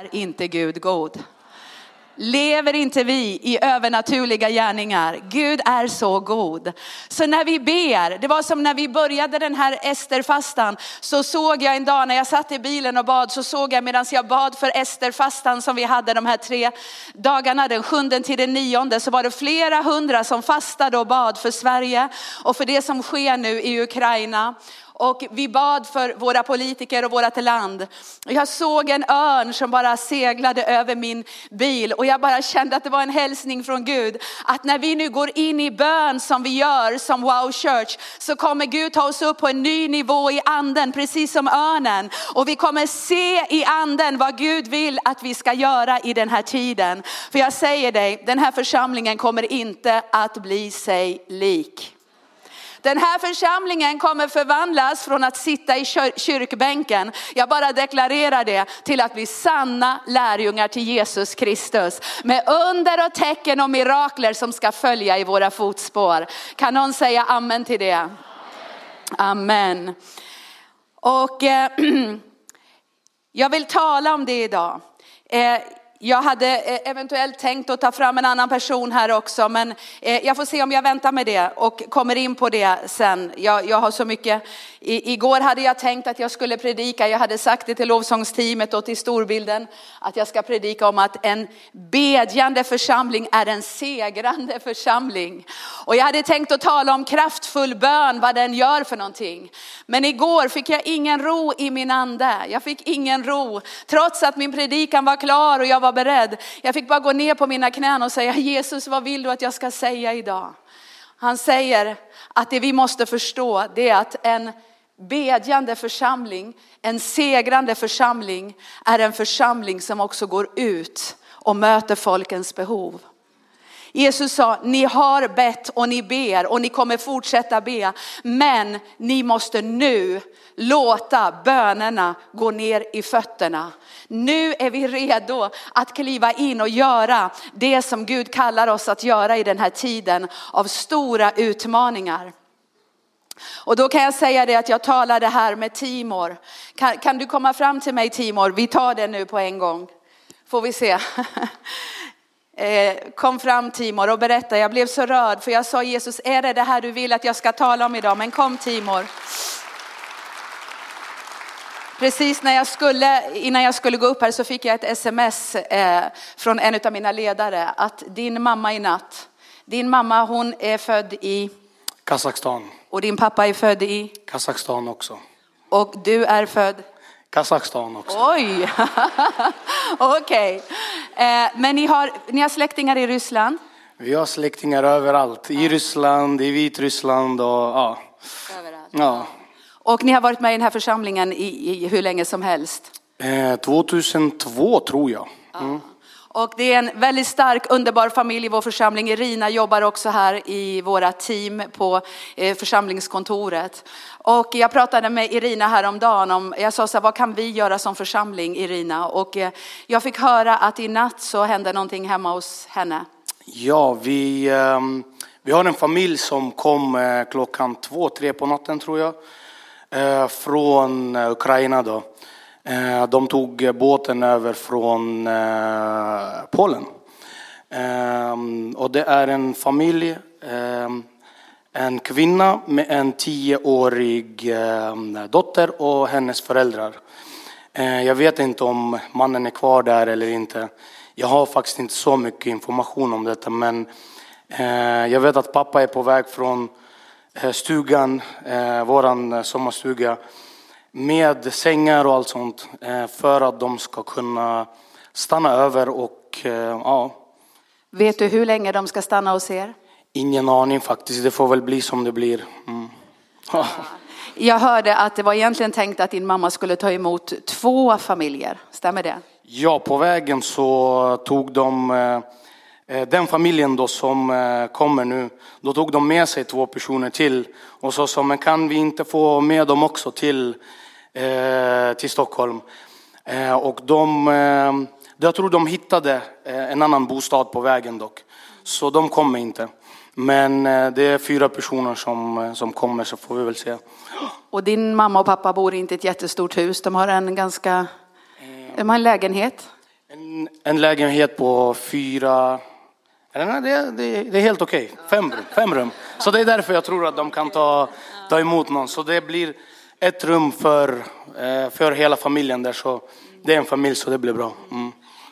är inte Gud god. Lever inte vi i övernaturliga gärningar? Gud är så god. Så när vi ber, det var som när vi började den här Esterfastan, så såg jag en dag när jag satt i bilen och bad, så såg jag medan jag bad för Esterfastan som vi hade de här tre dagarna, den sjunde till den nionde, så var det flera hundra som fastade och bad för Sverige och för det som sker nu i Ukraina och vi bad för våra politiker och vårt land. Jag såg en örn som bara seglade över min bil och jag bara kände att det var en hälsning från Gud. Att när vi nu går in i bön som vi gör som Wow Church så kommer Gud ta oss upp på en ny nivå i anden precis som örnen. Och vi kommer se i anden vad Gud vill att vi ska göra i den här tiden. För jag säger dig, den här församlingen kommer inte att bli sig lik. Den här församlingen kommer förvandlas från att sitta i kyrkbänken, jag bara deklarerar det, till att bli sanna lärjungar till Jesus Kristus. Med under och tecken och mirakler som ska följa i våra fotspår. Kan någon säga amen till det? Amen. Och eh, jag vill tala om det idag. Eh, jag hade eh, eventuellt tänkt att ta fram en annan person här också, men eh, jag får se om jag väntar med det och kommer in på det sen. Jag, jag har så mycket. I, igår hade jag tänkt att jag skulle predika, jag hade sagt det till lovsångsteamet och till storbilden, att jag ska predika om att en bedjande församling är en segrande församling. Och jag hade tänkt att tala om kraftfull bön, vad den gör för någonting. Men igår fick jag ingen ro i min ande. Jag fick ingen ro, trots att min predikan var klar och jag var var beredd. Jag fick bara gå ner på mina knän och säga Jesus vad vill du att jag ska säga idag? Han säger att det vi måste förstå det är att en bedjande församling, en segrande församling är en församling som också går ut och möter folkens behov. Jesus sa, ni har bett och ni ber och ni kommer fortsätta be. Men ni måste nu låta bönerna gå ner i fötterna. Nu är vi redo att kliva in och göra det som Gud kallar oss att göra i den här tiden av stora utmaningar. Och då kan jag säga det att jag talade här med Timor. Kan, kan du komma fram till mig Timor? Vi tar det nu på en gång. Får vi se. Eh, kom fram Timor och berätta. Jag blev så rörd för jag sa Jesus, är det det här du vill att jag ska tala om idag? Men kom Timor. Precis när jag skulle, innan jag skulle gå upp här så fick jag ett sms eh, från en av mina ledare att din mamma i natt, din mamma hon är född i Kazakstan. Och din pappa är född i? Kazakstan också. Och du är född? Kazakstan också. Oj, okej. Okay. Eh, men ni har, ni har släktingar i Ryssland? Vi har släktingar överallt. I Ryssland, i Vitryssland och ja. Överallt. Ja. Och ni har varit med i den här församlingen i, i hur länge som helst? Eh, 2002 tror jag. Mm. Och det är en väldigt stark, underbar familj i vår församling. Irina jobbar också här i våra team på eh, församlingskontoret. Och jag pratade med Irina häromdagen om, jag sa så här, vad kan vi göra som församling Irina? Och eh, jag fick höra att i natt så hände någonting hemma hos henne. Ja, vi, ehm, vi har en familj som kom eh, klockan två, tre på natten tror jag. Eh, från Ukraina då. De tog båten över från Polen. Ehm, och det är en familj, ehm, en kvinna med en tioårig eh, dotter och hennes föräldrar. Eh, jag vet inte om mannen är kvar där eller inte. Jag har faktiskt inte så mycket information om detta men eh, jag vet att pappa är på väg från stugan, våran sommarstuga med sängar och allt sånt för att de ska kunna stanna över och ja. Vet du hur länge de ska stanna hos er? Ingen aning faktiskt, det får väl bli som det blir. Mm. Ja. Jag hörde att det var egentligen tänkt att din mamma skulle ta emot två familjer, stämmer det? Ja, på vägen så tog de eh, den familjen då som kommer nu, då tog de med sig två personer till och så sa men kan vi inte få med dem också till Eh, till Stockholm. Eh, och de, eh, jag tror de hittade en annan bostad på vägen dock. Så de kommer inte. Men det är fyra personer som, som kommer så får vi väl se. Och din mamma och pappa bor inte i ett jättestort hus. De har en ganska, de har en lägenhet. En, en lägenhet på fyra, nej, det, det, det är helt okej, fem, rum- fem rum. Så det är därför jag tror att de kan ta, ta emot någon. Så det blir ett rum för, eh, för hela familjen där. Så det är en familj så det blir bra. Mm.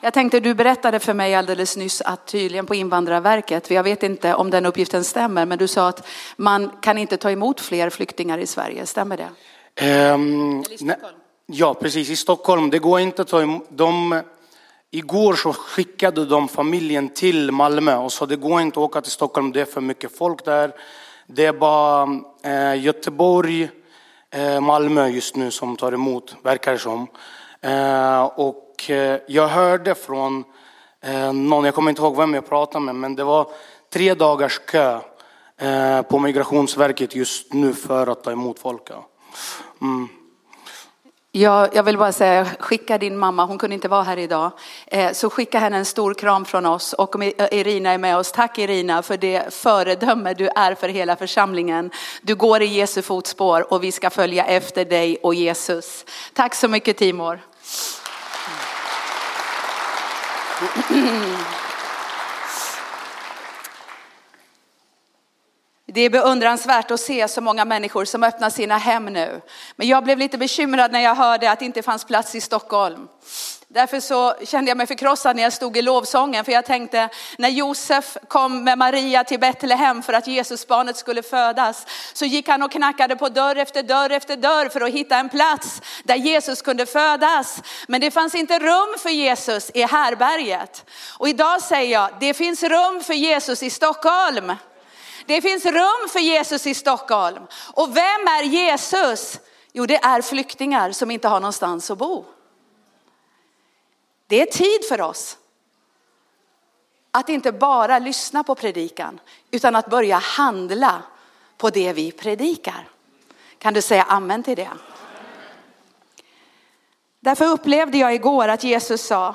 Jag tänkte, du berättade för mig alldeles nyss att tydligen på Invandrarverket, jag vet inte om den uppgiften stämmer, men du sa att man kan inte ta emot fler flyktingar i Sverige, stämmer det? Stockholm? ja, precis. I Stockholm. Det går inte att ta emot. De, igår så skickade de familjen till Malmö och sa det går inte att åka till Stockholm. Det är för mycket folk där. Det är bara eh, Göteborg, eh, Malmö just nu som tar emot, verkar det som. Eh, och eh, jag hörde från eh, någon, jag kommer inte ihåg vem jag pratade med, men det var tre dagars kö på Migrationsverket just nu för att ta emot folk. Mm. Jag, jag vill bara säga, skicka din mamma, hon kunde inte vara här idag, eh, så skicka henne en stor kram från oss och om eh, Irina är med oss, tack Irina för det föredöme du är för hela församlingen. Du går i Jesu fotspår och vi ska följa efter dig och Jesus. Tack så mycket Timor. Det är beundransvärt att se så många människor som öppnar sina hem nu. Men jag blev lite bekymrad när jag hörde att det inte fanns plats i Stockholm. Därför så kände jag mig förkrossad när jag stod i lovsången. För jag tänkte när Josef kom med Maria till Betlehem för att Jesusbarnet skulle födas. Så gick han och knackade på dörr efter dörr efter dörr för att hitta en plats där Jesus kunde födas. Men det fanns inte rum för Jesus i härberget. Och idag säger jag, det finns rum för Jesus i Stockholm. Det finns rum för Jesus i Stockholm. Och vem är Jesus? Jo, det är flyktingar som inte har någonstans att bo. Det är tid för oss att inte bara lyssna på predikan, utan att börja handla på det vi predikar. Kan du säga amen till det? Därför upplevde jag igår att Jesus sa,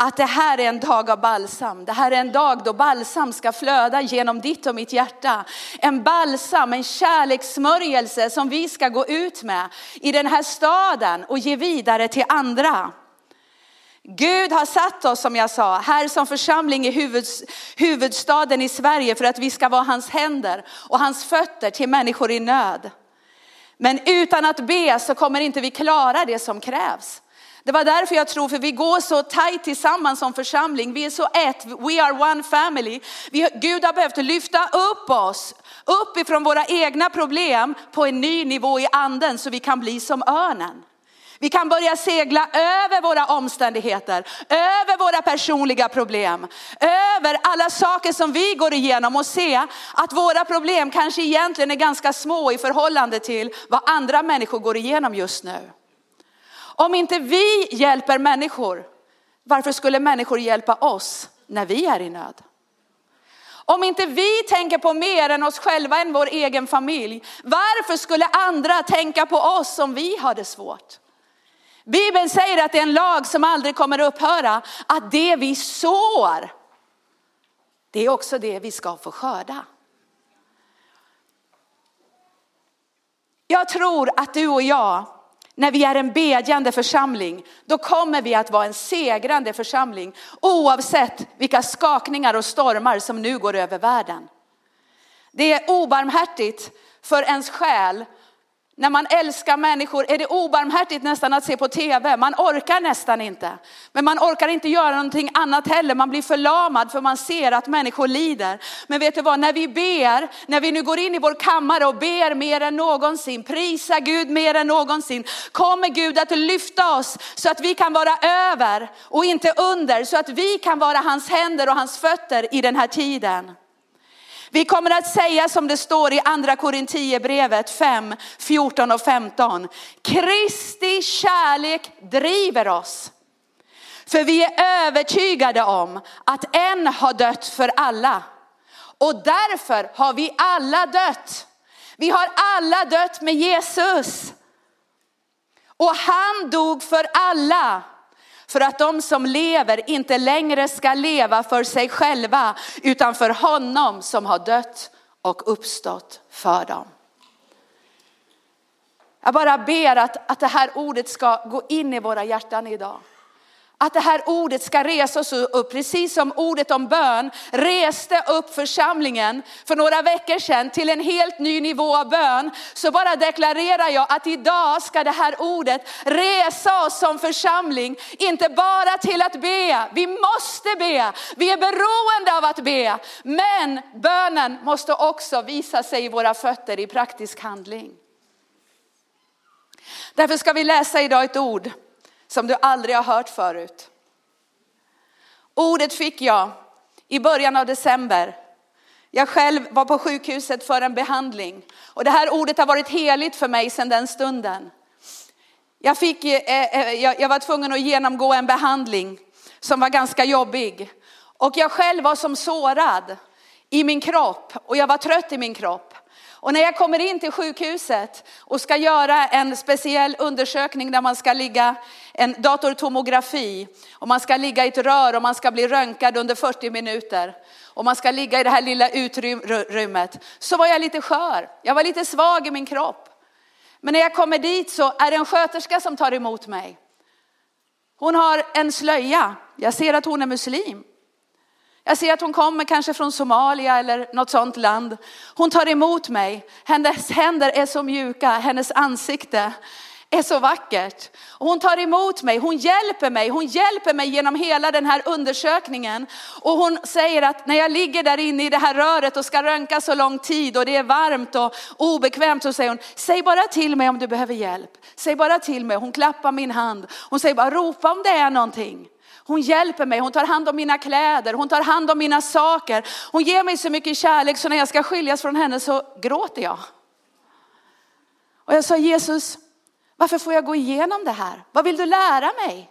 att det här är en dag av balsam. Det här är en dag då balsam ska flöda genom ditt och mitt hjärta. En balsam, en kärlekssmörjelse som vi ska gå ut med i den här staden och ge vidare till andra. Gud har satt oss, som jag sa, här som församling i huvuds, huvudstaden i Sverige för att vi ska vara hans händer och hans fötter till människor i nöd. Men utan att be så kommer inte vi klara det som krävs. Det var därför jag tror, för vi går så tajt tillsammans som församling. Vi är så ett, we are one family. Vi, Gud har behövt lyfta upp oss, upp ifrån våra egna problem på en ny nivå i anden så vi kan bli som örnen. Vi kan börja segla över våra omständigheter, över våra personliga problem, över alla saker som vi går igenom och se att våra problem kanske egentligen är ganska små i förhållande till vad andra människor går igenom just nu. Om inte vi hjälper människor, varför skulle människor hjälpa oss när vi är i nöd? Om inte vi tänker på mer än oss själva än vår egen familj, varför skulle andra tänka på oss om vi har det svårt? Bibeln säger att det är en lag som aldrig kommer att upphöra, att det vi sår, det är också det vi ska få skörda. Jag tror att du och jag, när vi är en bedjande församling, då kommer vi att vara en segrande församling oavsett vilka skakningar och stormar som nu går över världen. Det är obarmhärtigt för ens själ när man älskar människor är det obarmhärtigt nästan att se på tv. Man orkar nästan inte. Men man orkar inte göra någonting annat heller. Man blir förlamad för man ser att människor lider. Men vet du vad, när vi ber, när vi nu går in i vår kammare och ber mer än någonsin, prisa Gud mer än någonsin, kommer Gud att lyfta oss så att vi kan vara över och inte under, så att vi kan vara hans händer och hans fötter i den här tiden. Vi kommer att säga som det står i andra Korinthierbrevet 5, 14 och 15. Kristi kärlek driver oss. För vi är övertygade om att en har dött för alla. Och därför har vi alla dött. Vi har alla dött med Jesus. Och han dog för alla för att de som lever inte längre ska leva för sig själva utan för honom som har dött och uppstått för dem. Jag bara ber att, att det här ordet ska gå in i våra hjärtan idag. Att det här ordet ska resa oss upp, precis som ordet om bön reste upp församlingen för några veckor sedan till en helt ny nivå av bön. Så bara deklarerar jag att idag ska det här ordet resa oss som församling, inte bara till att be. Vi måste be, vi är beroende av att be. Men bönen måste också visa sig i våra fötter i praktisk handling. Därför ska vi läsa idag ett ord som du aldrig har hört förut. Ordet fick jag i början av december. Jag själv var på sjukhuset för en behandling och det här ordet har varit heligt för mig sedan den stunden. Jag, fick, eh, eh, jag var tvungen att genomgå en behandling som var ganska jobbig och jag själv var som sårad i min kropp och jag var trött i min kropp. Och när jag kommer in till sjukhuset och ska göra en speciell undersökning där man ska ligga en datortomografi och man ska ligga i ett rör och man ska bli röntgad under 40 minuter och man ska ligga i det här lilla utrymmet så var jag lite skör. Jag var lite svag i min kropp. Men när jag kommer dit så är det en sköterska som tar emot mig. Hon har en slöja. Jag ser att hon är muslim. Jag ser att hon kommer kanske från Somalia eller något sånt land. Hon tar emot mig. Hennes händer är så mjuka, hennes ansikte är så vackert. Hon tar emot mig, hon hjälper mig, hon hjälper mig genom hela den här undersökningen. Och hon säger att när jag ligger där inne i det här röret och ska röntga så lång tid och det är varmt och obekvämt så säger hon, säg bara till mig om du behöver hjälp. Säg bara till mig, hon klappar min hand. Hon säger bara ropa om det är någonting. Hon hjälper mig, hon tar hand om mina kläder, hon tar hand om mina saker. Hon ger mig så mycket kärlek så när jag ska skiljas från henne så gråter jag. Och jag sa Jesus, varför får jag gå igenom det här? Vad vill du lära mig?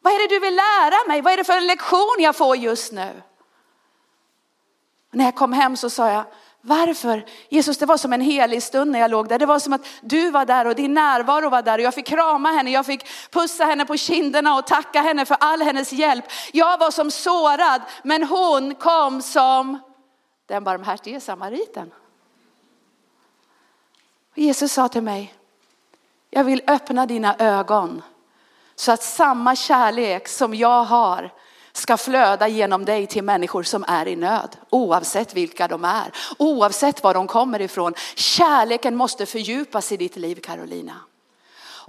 Vad är det du vill lära mig? Vad är det för en lektion jag får just nu? Och när jag kom hem så sa jag, varför? Jesus, det var som en helig stund när jag låg där. Det var som att du var där och din närvaro var där. Och jag fick krama henne, jag fick pussa henne på kinderna och tacka henne för all hennes hjälp. Jag var som sårad, men hon kom som den barmhärtige samariten. Och Jesus sa till mig, jag vill öppna dina ögon så att samma kärlek som jag har ska flöda genom dig till människor som är i nöd. Oavsett vilka de är, oavsett var de kommer ifrån. Kärleken måste fördjupas i ditt liv Carolina.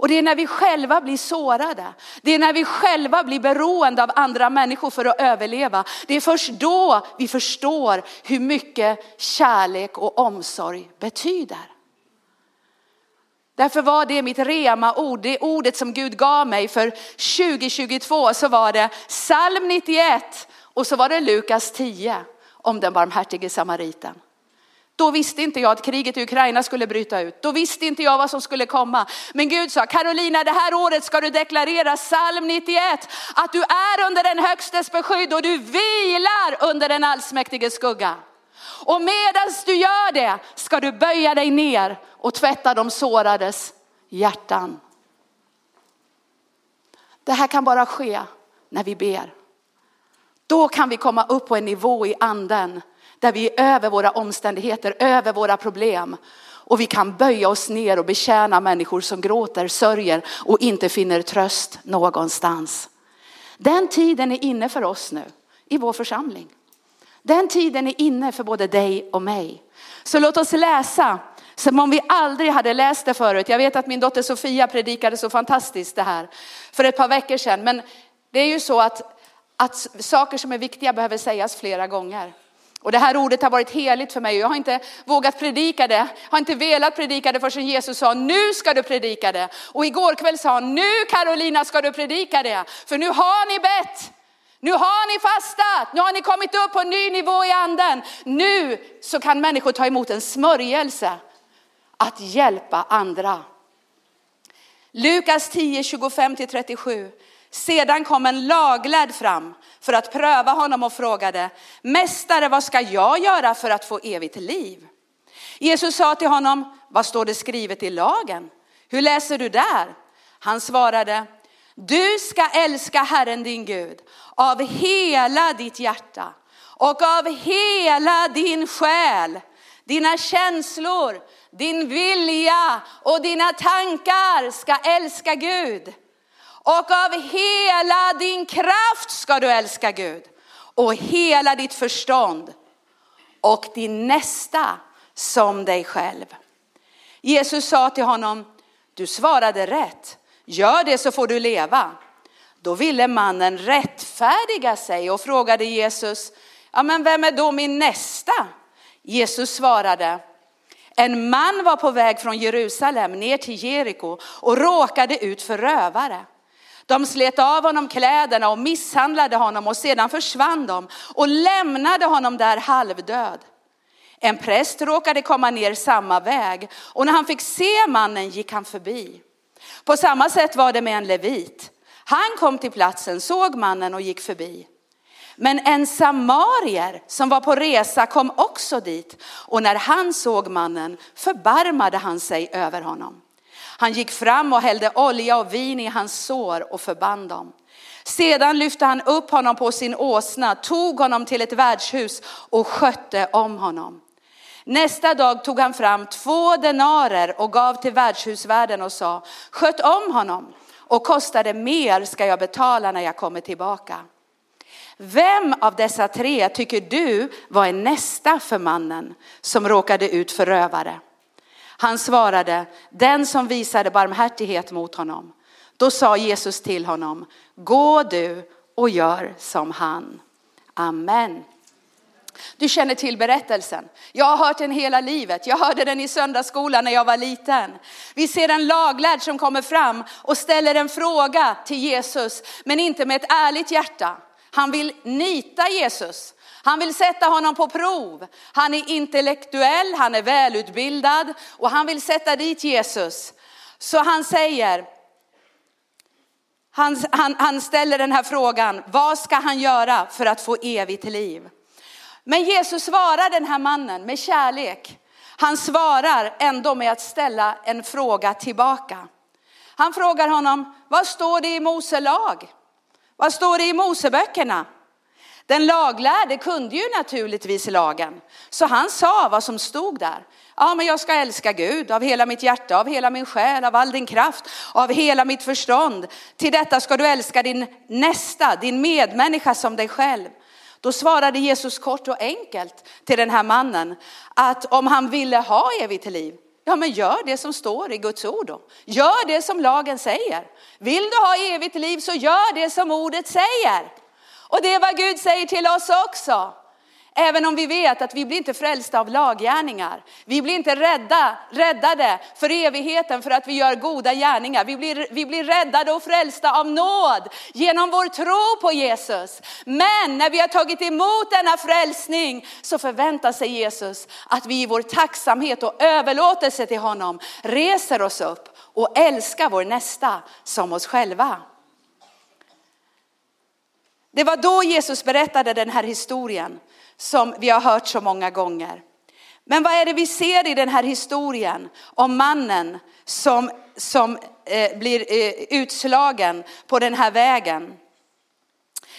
Och det är när vi själva blir sårade, det är när vi själva blir beroende av andra människor för att överleva. Det är först då vi förstår hur mycket kärlek och omsorg betyder. Därför var det mitt rema-ord, det ordet som Gud gav mig för 2022 så var det psalm 91 och så var det Lukas 10 om den barmhärtige samariten. Då visste inte jag att kriget i Ukraina skulle bryta ut. Då visste inte jag vad som skulle komma. Men Gud sa, Carolina det här året ska du deklarera psalm 91. Att du är under den högstes beskydd och du vilar under den allsmäktiges skugga. Och medan du gör det ska du böja dig ner och tvätta de sårades hjärtan. Det här kan bara ske när vi ber. Då kan vi komma upp på en nivå i anden där vi är över våra omständigheter, över våra problem. Och vi kan böja oss ner och betjäna människor som gråter, sörjer och inte finner tröst någonstans. Den tiden är inne för oss nu i vår församling. Den tiden är inne för både dig och mig. Så låt oss läsa som om vi aldrig hade läst det förut. Jag vet att min dotter Sofia predikade så fantastiskt det här för ett par veckor sedan. Men det är ju så att, att saker som är viktiga behöver sägas flera gånger. Och det här ordet har varit heligt för mig jag har inte vågat predika det, har inte velat predika det förrän Jesus sa nu ska du predika det. Och igår kväll sa han nu Carolina ska du predika det, för nu har ni bett. Nu har ni fastat, nu har ni kommit upp på en ny nivå i anden. Nu så kan människor ta emot en smörjelse att hjälpa andra. Lukas 10, 25-37. Sedan kom en laglärd fram för att pröva honom och frågade, Mästare, vad ska jag göra för att få evigt liv? Jesus sa till honom, vad står det skrivet i lagen? Hur läser du där? Han svarade, du ska älska Herren din Gud av hela ditt hjärta och av hela din själ, dina känslor, din vilja och dina tankar ska älska Gud. Och av hela din kraft ska du älska Gud. Och hela ditt förstånd. Och din nästa som dig själv. Jesus sa till honom, du svarade rätt. Gör det så får du leva. Då ville mannen rättfärdiga sig och frågade Jesus, ja men vem är då min nästa? Jesus svarade, en man var på väg från Jerusalem ner till Jeriko och råkade ut för rövare. De slet av honom kläderna och misshandlade honom och sedan försvann de och lämnade honom där halvdöd. En präst råkade komma ner samma väg och när han fick se mannen gick han förbi. På samma sätt var det med en levit. Han kom till platsen, såg mannen och gick förbi. Men en samarier som var på resa kom också dit och när han såg mannen förbarmade han sig över honom. Han gick fram och hällde olja och vin i hans sår och förband dem. Sedan lyfte han upp honom på sin åsna, tog honom till ett värdshus och skötte om honom. Nästa dag tog han fram två denarer och gav till värdshusvärden och sa, sköt om honom och kostade mer ska jag betala när jag kommer tillbaka. Vem av dessa tre tycker du var en nästa för mannen som råkade ut för rövare? Han svarade, den som visade barmhärtighet mot honom. Då sa Jesus till honom, gå du och gör som han. Amen. Du känner till berättelsen. Jag har hört den hela livet. Jag hörde den i söndagsskolan när jag var liten. Vi ser en laglärd som kommer fram och ställer en fråga till Jesus, men inte med ett ärligt hjärta. Han vill nita Jesus. Han vill sätta honom på prov. Han är intellektuell, han är välutbildad och han vill sätta dit Jesus. Så han säger, han, han, han ställer den här frågan, vad ska han göra för att få evigt liv? Men Jesus svarar den här mannen med kärlek. Han svarar ändå med att ställa en fråga tillbaka. Han frågar honom, vad står det i Mose lag? Vad står det i Moseböckerna? Den laglärde kunde ju naturligtvis lagen, så han sa vad som stod där. Ja, men jag ska älska Gud av hela mitt hjärta, av hela min själ, av all din kraft, av hela mitt förstånd. Till detta ska du älska din nästa, din medmänniska som dig själv. Då svarade Jesus kort och enkelt till den här mannen att om han ville ha evigt liv, ja men gör det som står i Guds ord då. Gör det som lagen säger. Vill du ha evigt liv så gör det som ordet säger. Och det är vad Gud säger till oss också. Även om vi vet att vi blir inte frälsta av laggärningar. Vi blir inte rädda, räddade för evigheten för att vi gör goda gärningar. Vi blir, vi blir räddade och frälsta av nåd genom vår tro på Jesus. Men när vi har tagit emot denna frälsning så förväntar sig Jesus att vi i vår tacksamhet och överlåtelse till honom reser oss upp och älskar vår nästa som oss själva. Det var då Jesus berättade den här historien som vi har hört så många gånger. Men vad är det vi ser i den här historien om mannen som, som eh, blir eh, utslagen på den här vägen?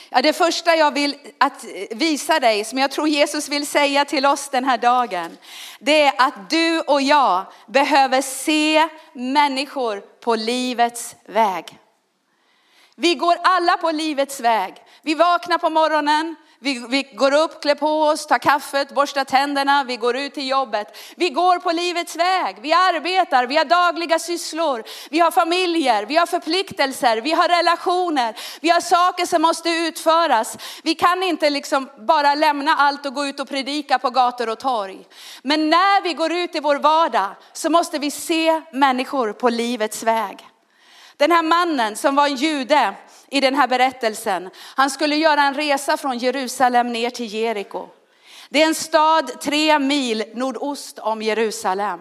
Ja, det första jag vill att eh, visa dig, som jag tror Jesus vill säga till oss den här dagen, det är att du och jag behöver se människor på livets väg. Vi går alla på livets väg. Vi vaknar på morgonen, vi, vi, går upp, klär på oss, tar kaffet, borstar tänderna, vi går ut till jobbet. Vi går på livets väg, vi arbetar, vi har dagliga sysslor, vi har familjer, vi har förpliktelser, vi har relationer, vi har saker som måste utföras. Vi kan inte liksom bara lämna allt och gå ut och predika på gator och torg. Men när vi går ut i vår vardag så måste vi se människor på livets väg. Den här mannen som var en jude i den här berättelsen, han skulle göra en resa från Jerusalem ner till Jeriko. Det är en stad tre mil nordost om Jerusalem.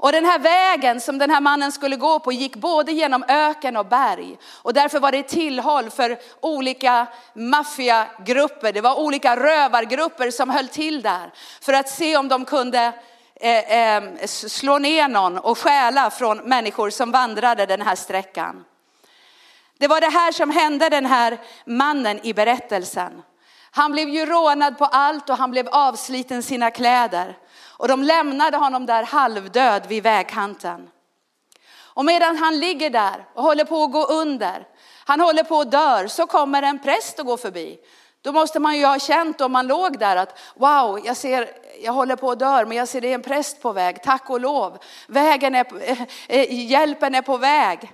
Och den här vägen som den här mannen skulle gå på gick både genom öken och berg. Och därför var det tillhåll för olika maffiagrupper. Det var olika rövargrupper som höll till där för att se om de kunde eh, eh, slå ner någon och stjäla från människor som vandrade den här sträckan. Det var det här som hände den här mannen i berättelsen. Han blev ju rånad på allt och han blev avsliten sina kläder. Och de lämnade honom där halvdöd vid vägkanten. Och medan han ligger där och håller på att gå under Han håller på att dör, så kommer en präst och går förbi. Då måste man ju ha känt om man låg där att wow, jag ser, jag håller på att dö, men jag ser det är en präst på väg, tack och lov. Vägen är, äh, hjälpen är på väg.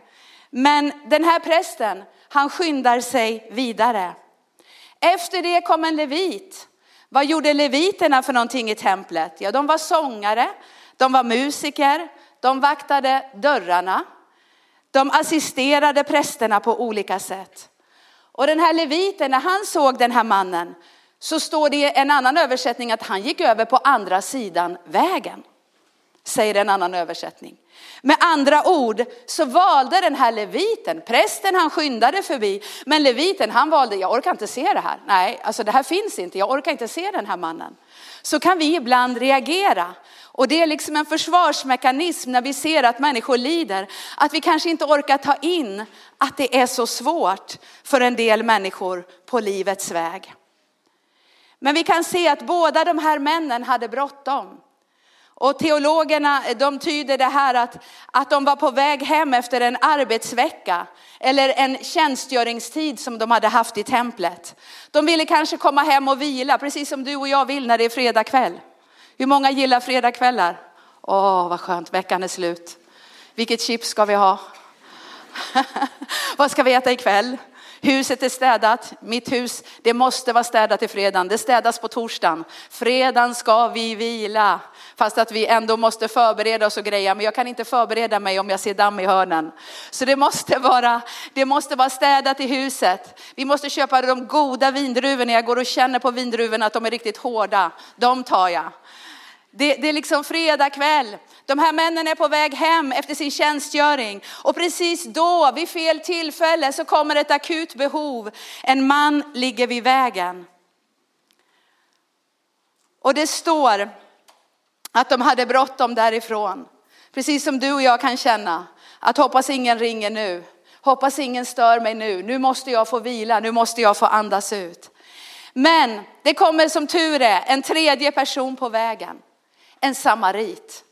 Men den här prästen, han skyndar sig vidare. Efter det kom en levit. Vad gjorde leviterna för någonting i templet? Ja, de var sångare, de var musiker, de vaktade dörrarna. De assisterade prästerna på olika sätt. Och den här leviten, när han såg den här mannen, så står det i en annan översättning att han gick över på andra sidan vägen. Säger en annan översättning. Med andra ord så valde den här leviten, prästen han skyndade förbi, men leviten han valde, jag orkar inte se det här. Nej, alltså det här finns inte, jag orkar inte se den här mannen. Så kan vi ibland reagera. Och det är liksom en försvarsmekanism när vi ser att människor lider, att vi kanske inte orkar ta in att det är så svårt för en del människor på livets väg. Men vi kan se att båda de här männen hade bråttom. Och teologerna de tyder det här att, att de var på väg hem efter en arbetsvecka eller en tjänstgöringstid som de hade haft i templet. De ville kanske komma hem och vila, precis som du och jag vill när det är fredag kväll. Hur många gillar fredagkvällar? Åh, vad skönt, veckan är slut. Vilket chips ska vi ha? vad ska vi äta ikväll? Huset är städat. Mitt hus, det måste vara städat i fredagen. Det städas på torsdagen. Fredagen ska vi vila. Fast att vi ändå måste förbereda oss och greja. Men jag kan inte förbereda mig om jag ser damm i hörnen. Så det måste vara, det måste vara städat i huset. Vi måste köpa de goda vindruvorna. Jag går och känner på vindruvorna att de är riktigt hårda. De tar jag. Det, det, är liksom fredag kväll. De här männen är på väg hem efter sin tjänstgöring. Och precis då, vid fel tillfälle, så kommer ett akut behov. En man ligger vid vägen. Och det står att de hade bråttom därifrån. Precis som du och jag kan känna. Att hoppas ingen ringer nu. Hoppas ingen stör mig nu. Nu måste jag få vila. Nu måste jag få andas ut. Men det kommer som tur är en tredje person på vägen en samarit.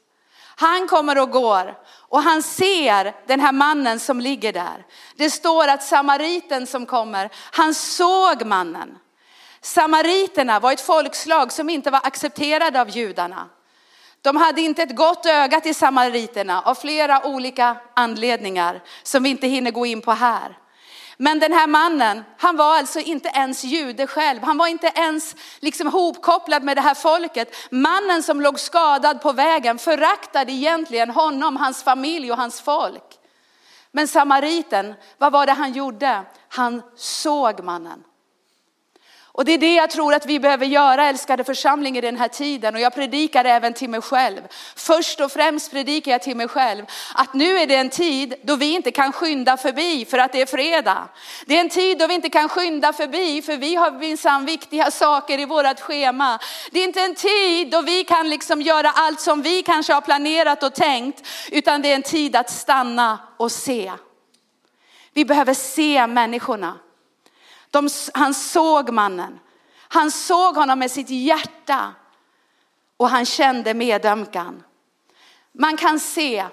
Han kommer och går och han ser den här mannen som ligger där. Det står att samariten som kommer, han såg mannen. Samariterna var ett folkslag som inte var accepterade av judarna. De hade inte ett gott öga till samariterna av flera olika anledningar som vi inte hinner gå in på här. Men den här mannen, han var alltså inte ens jude själv. Han var inte ens liksom hopkopplad med det här folket. Mannen som låg skadad på vägen föraktade egentligen honom, hans familj och hans folk. Men samariten, vad var det han gjorde? Han såg mannen. Och det är det jag tror att vi behöver göra älskade församling i den här tiden. Och jag predikar även till mig själv. Först och främst predikar jag till mig själv att nu är det en tid då vi inte kan skynda förbi för att det är fredag. Det är en tid då vi inte kan skynda förbi för vi har minsann viktiga saker i vårat schema. Det är inte en tid då vi kan liksom göra allt som vi kanske har planerat och tänkt. Utan det är en tid att stanna och se. Vi behöver se människorna. De, han såg mannen. Han såg honom med sitt hjärta och han kände medömkan. Man kan se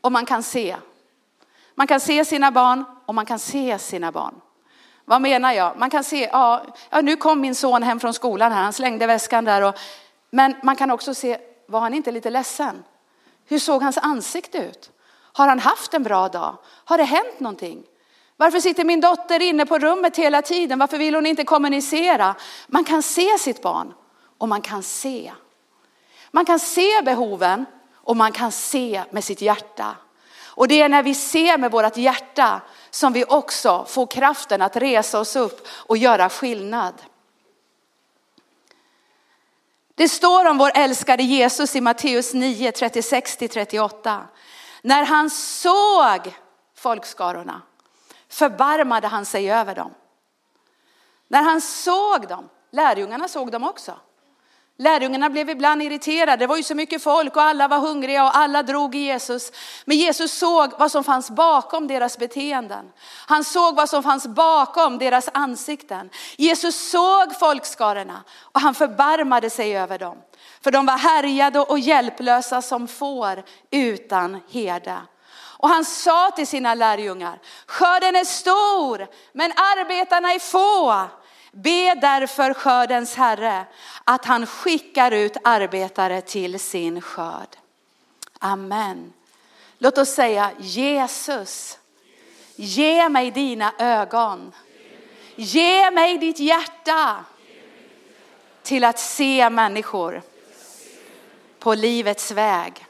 och man kan se. Man kan se sina barn och man kan se sina barn. Vad menar jag? Man kan se, ja, ja nu kom min son hem från skolan här, han slängde väskan där. Och, men man kan också se, var han inte lite ledsen? Hur såg hans ansikte ut? Har han haft en bra dag? Har det hänt någonting? Varför sitter min dotter inne på rummet hela tiden? Varför vill hon inte kommunicera? Man kan se sitt barn och man kan se. Man kan se behoven och man kan se med sitt hjärta. Och det är när vi ser med vårt hjärta som vi också får kraften att resa oss upp och göra skillnad. Det står om vår älskade Jesus i Matteus 9, 36-38. När han såg folkskarorna förbarmade han sig över dem. När han såg dem, lärjungarna såg dem också. Lärjungarna blev ibland irriterade, det var ju så mycket folk och alla var hungriga och alla drog i Jesus. Men Jesus såg vad som fanns bakom deras beteenden. Han såg vad som fanns bakom deras ansikten. Jesus såg folkskarorna och han förbarmade sig över dem. För de var härjade och hjälplösa som får utan herde. Och han sa till sina lärjungar, skörden är stor men arbetarna är få. Be därför skördens herre att han skickar ut arbetare till sin skörd. Amen. Låt oss säga Jesus, ge mig dina ögon. Ge mig ditt hjärta till att se människor på livets väg.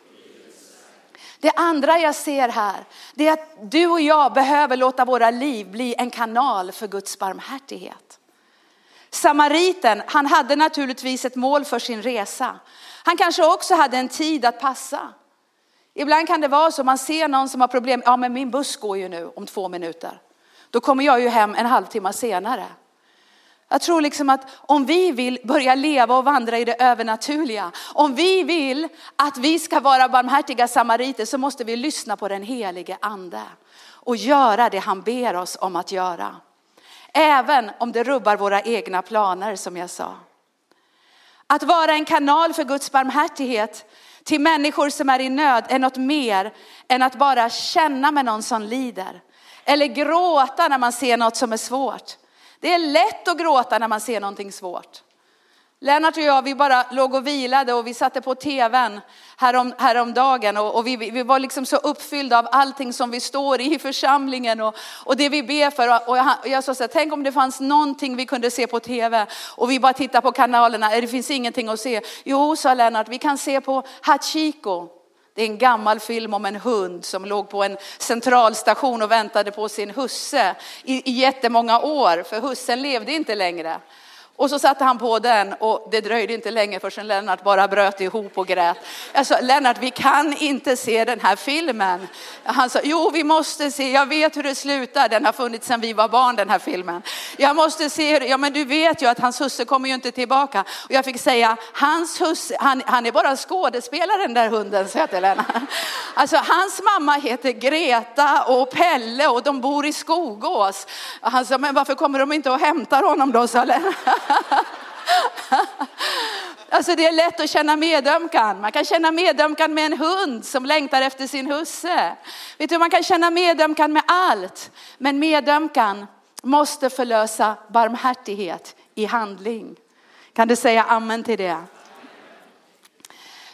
Det andra jag ser här, det är att du och jag behöver låta våra liv bli en kanal för Guds barmhärtighet. Samariten, han hade naturligtvis ett mål för sin resa. Han kanske också hade en tid att passa. Ibland kan det vara så, man ser någon som har problem, ja men min buss går ju nu om två minuter. Då kommer jag ju hem en halvtimme senare. Jag tror liksom att om vi vill börja leva och vandra i det övernaturliga, om vi vill att vi ska vara barmhärtiga samariter så måste vi lyssna på den helige ande och göra det han ber oss om att göra. Även om det rubbar våra egna planer som jag sa. Att vara en kanal för Guds barmhärtighet till människor som är i nöd är något mer än att bara känna med någon som lider. Eller gråta när man ser något som är svårt. Det är lätt att gråta när man ser någonting svårt. Lennart och jag, vi bara låg och vilade och vi satte på tvn härom, häromdagen och, och vi, vi var liksom så uppfyllda av allting som vi står i i församlingen och, och det vi ber för. Och jag, och jag sa så här, tänk om det fanns någonting vi kunde se på tv och vi bara tittar på kanalerna, det finns ingenting att se. Jo, sa Lennart, vi kan se på Hachiko. Det är en gammal film om en hund som låg på en centralstation och väntade på sin husse i, i jättemånga år, för hussen levde inte längre. Och så satte han på den och det dröjde inte länge förrän Lennart bara bröt ihop och grät. Jag sa, Lennart vi kan inte se den här filmen. Han sa, jo vi måste se, jag vet hur det slutar, den har funnits sedan vi var barn den här filmen. Jag måste se, ja men du vet ju att hans husse kommer ju inte tillbaka. Och jag fick säga, hans husse, han, han är bara skådespelare den där hunden, sa jag till Lennart. Alltså hans mamma heter Greta och Pelle och de bor i Skogås. Han sa, men varför kommer de inte och hämtar honom då, sa Lennart. Alltså det är lätt att känna medömkan. Man kan känna medömkan med en hund som längtar efter sin husse. Vet du, man kan känna medömkan med allt. Men medömkan måste förlösa barmhärtighet i handling. Kan du säga amen till det?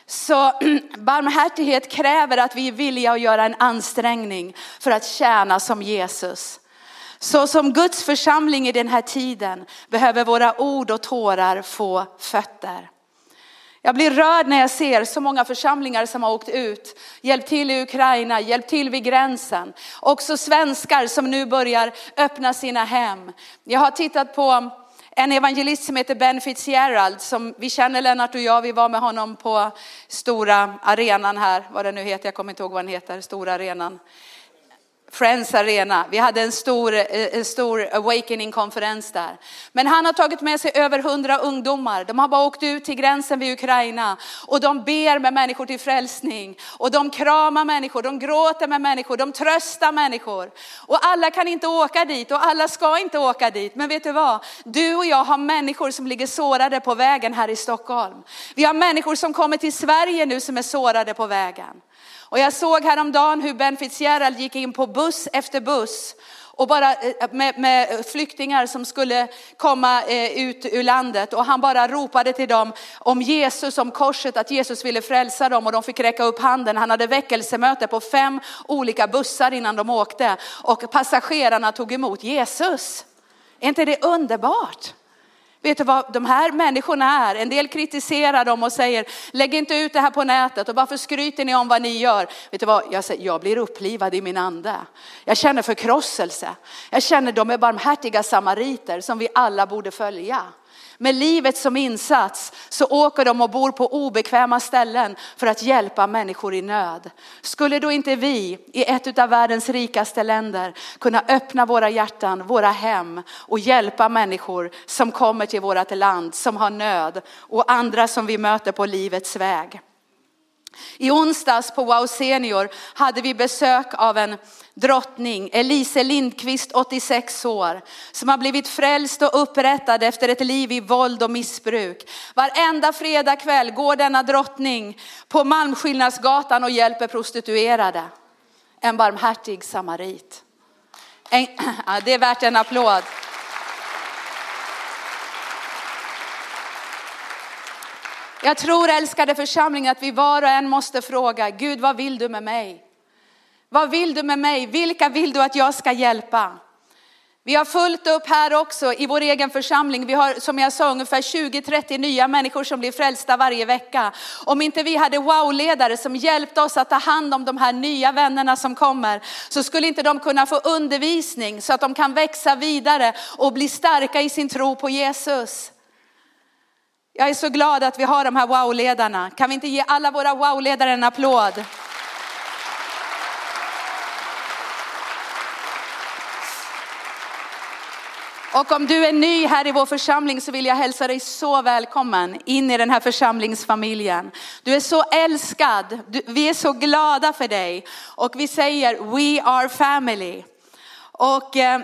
Så barmhärtighet kräver att vi är villiga att göra en ansträngning för att tjäna som Jesus. Så som Guds församling i den här tiden behöver våra ord och tårar få fötter. Jag blir rörd när jag ser så många församlingar som har åkt ut, hjälpt till i Ukraina, hjälpt till vid gränsen. Också svenskar som nu börjar öppna sina hem. Jag har tittat på en evangelist som heter Ben Fitzgerald som vi känner Lennart och jag. Vi var med honom på stora arenan här, vad det nu heter, jag kommer inte ihåg vad den heter, stora arenan. Friends Arena. Vi hade en stor, eh, en stor awakening-konferens där. Men han har tagit med sig över hundra ungdomar. De har bara åkt ut till gränsen vid Ukraina och de ber med människor till frälsning. Och de kramar människor, de gråter med människor, de tröstar människor. Och alla kan inte åka dit och alla ska inte åka dit. Men vet du vad? Du och jag har människor som ligger sårade på vägen här i Stockholm. Vi har människor som kommer till Sverige nu som är sårade på vägen. Och jag såg häromdagen hur Ben Fitzgerald gick in på buss efter buss och bara eh, med, med, flyktingar som skulle komma eh, ut ur landet och han bara ropade till dem om Jesus, om korset, att Jesus ville frälsa dem och de fick räcka upp handen. Han hade väckelsemöte på fem olika bussar innan de åkte och passagerarna tog emot Jesus. Är inte det underbart? Vet du vad de här människorna är? En del kritiserar dem och säger, lägg inte ut det här på nätet och varför skryter ni om vad ni gör? Vet du vad, jag, säger, jag blir upplivad i min ande. Jag känner förkrosselse. Jag känner de är barmhärtiga samariter som vi alla borde följa. Med livet som insats så åker de och bor på obekväma ställen för att hjälpa människor i nöd. Skulle då inte vi i ett av världens rikaste länder kunna öppna våra hjärtan, våra hem och hjälpa människor som kommer till vårt land, som har nöd och andra som vi möter på livets väg. I onsdags på Wow Senior hade vi besök av en drottning, Elise Lindqvist, 86 år, som har blivit frälst och upprättad efter ett liv i våld och missbruk. Varenda fredag kväll går denna drottning på Malmskillnadsgatan och hjälper prostituerade. en barmhärtig samarit. En, det är värt en applåd. Jag tror älskade församling att vi var och en måste fråga, Gud vad vill du med mig? Vad vill du med mig? Vilka vill du att jag ska hjälpa? Vi har fullt upp här också i vår egen församling. Vi har som jag sa ungefär 20-30 nya människor som blir frälsta varje vecka. Om inte vi hade wow-ledare som hjälpte oss att ta hand om de här nya vännerna som kommer så skulle inte de kunna få undervisning så att de kan växa vidare och bli starka i sin tro på Jesus. Jag är så glad att vi har de här wow-ledarna. Kan vi inte ge alla våra wow-ledare en applåd? Och om du är ny här i vår församling så vill jag hälsa dig så välkommen in i den här församlingsfamiljen. Du är så älskad, vi är så glada för dig och vi säger we are family. Och eh,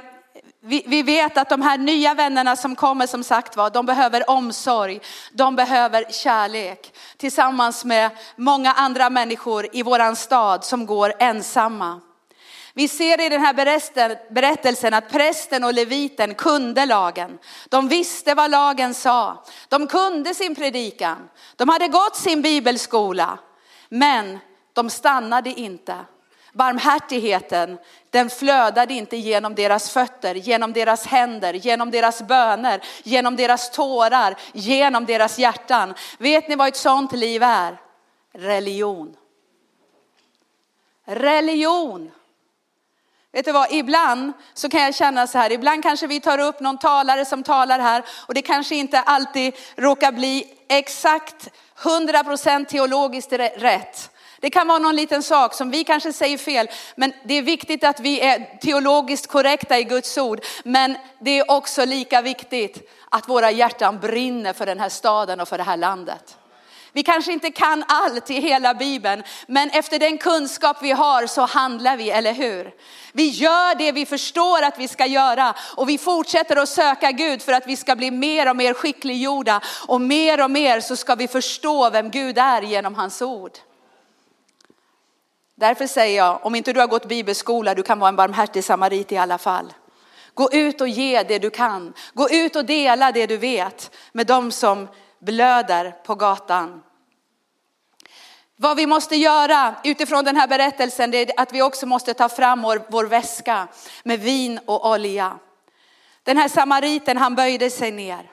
vi, vi, vet att de här nya vännerna som kommer som sagt var, de behöver omsorg, de behöver kärlek tillsammans med många andra människor i våran stad som går ensamma. Vi ser i den här berättelsen att prästen och leviten kunde lagen. De visste vad lagen sa. De kunde sin predikan. De hade gått sin bibelskola. Men de stannade inte. Barmhärtigheten, den flödade inte genom deras fötter, genom deras händer, genom deras böner, genom deras tårar, genom deras hjärtan. Vet ni vad ett sånt liv är? Religion. Religion. Vet du vad, ibland så kan jag känna så här, ibland kanske vi tar upp någon talare som talar här och det kanske inte alltid råkar bli exakt 100% teologiskt rätt. Det kan vara någon liten sak som vi kanske säger fel, men det är viktigt att vi är teologiskt korrekta i Guds ord. Men det är också lika viktigt att våra hjärtan brinner för den här staden och för det här landet. Vi kanske inte kan allt i hela Bibeln, men efter den kunskap vi har så handlar vi, eller hur? Vi gör det vi förstår att vi ska göra och vi fortsätter att söka Gud för att vi ska bli mer och mer skickliggjorda och mer och mer så ska vi förstå vem Gud är genom hans ord. Därför säger jag, om inte du har gått bibelskola, du kan vara en barmhärtig samarit i alla fall. Gå ut och ge det du kan. Gå ut och dela det du vet med de som blöder på gatan. Vad vi måste göra utifrån den här berättelsen det är att vi också måste ta fram vår, vår väska med vin och olja. Den här samariten han böjde sig ner.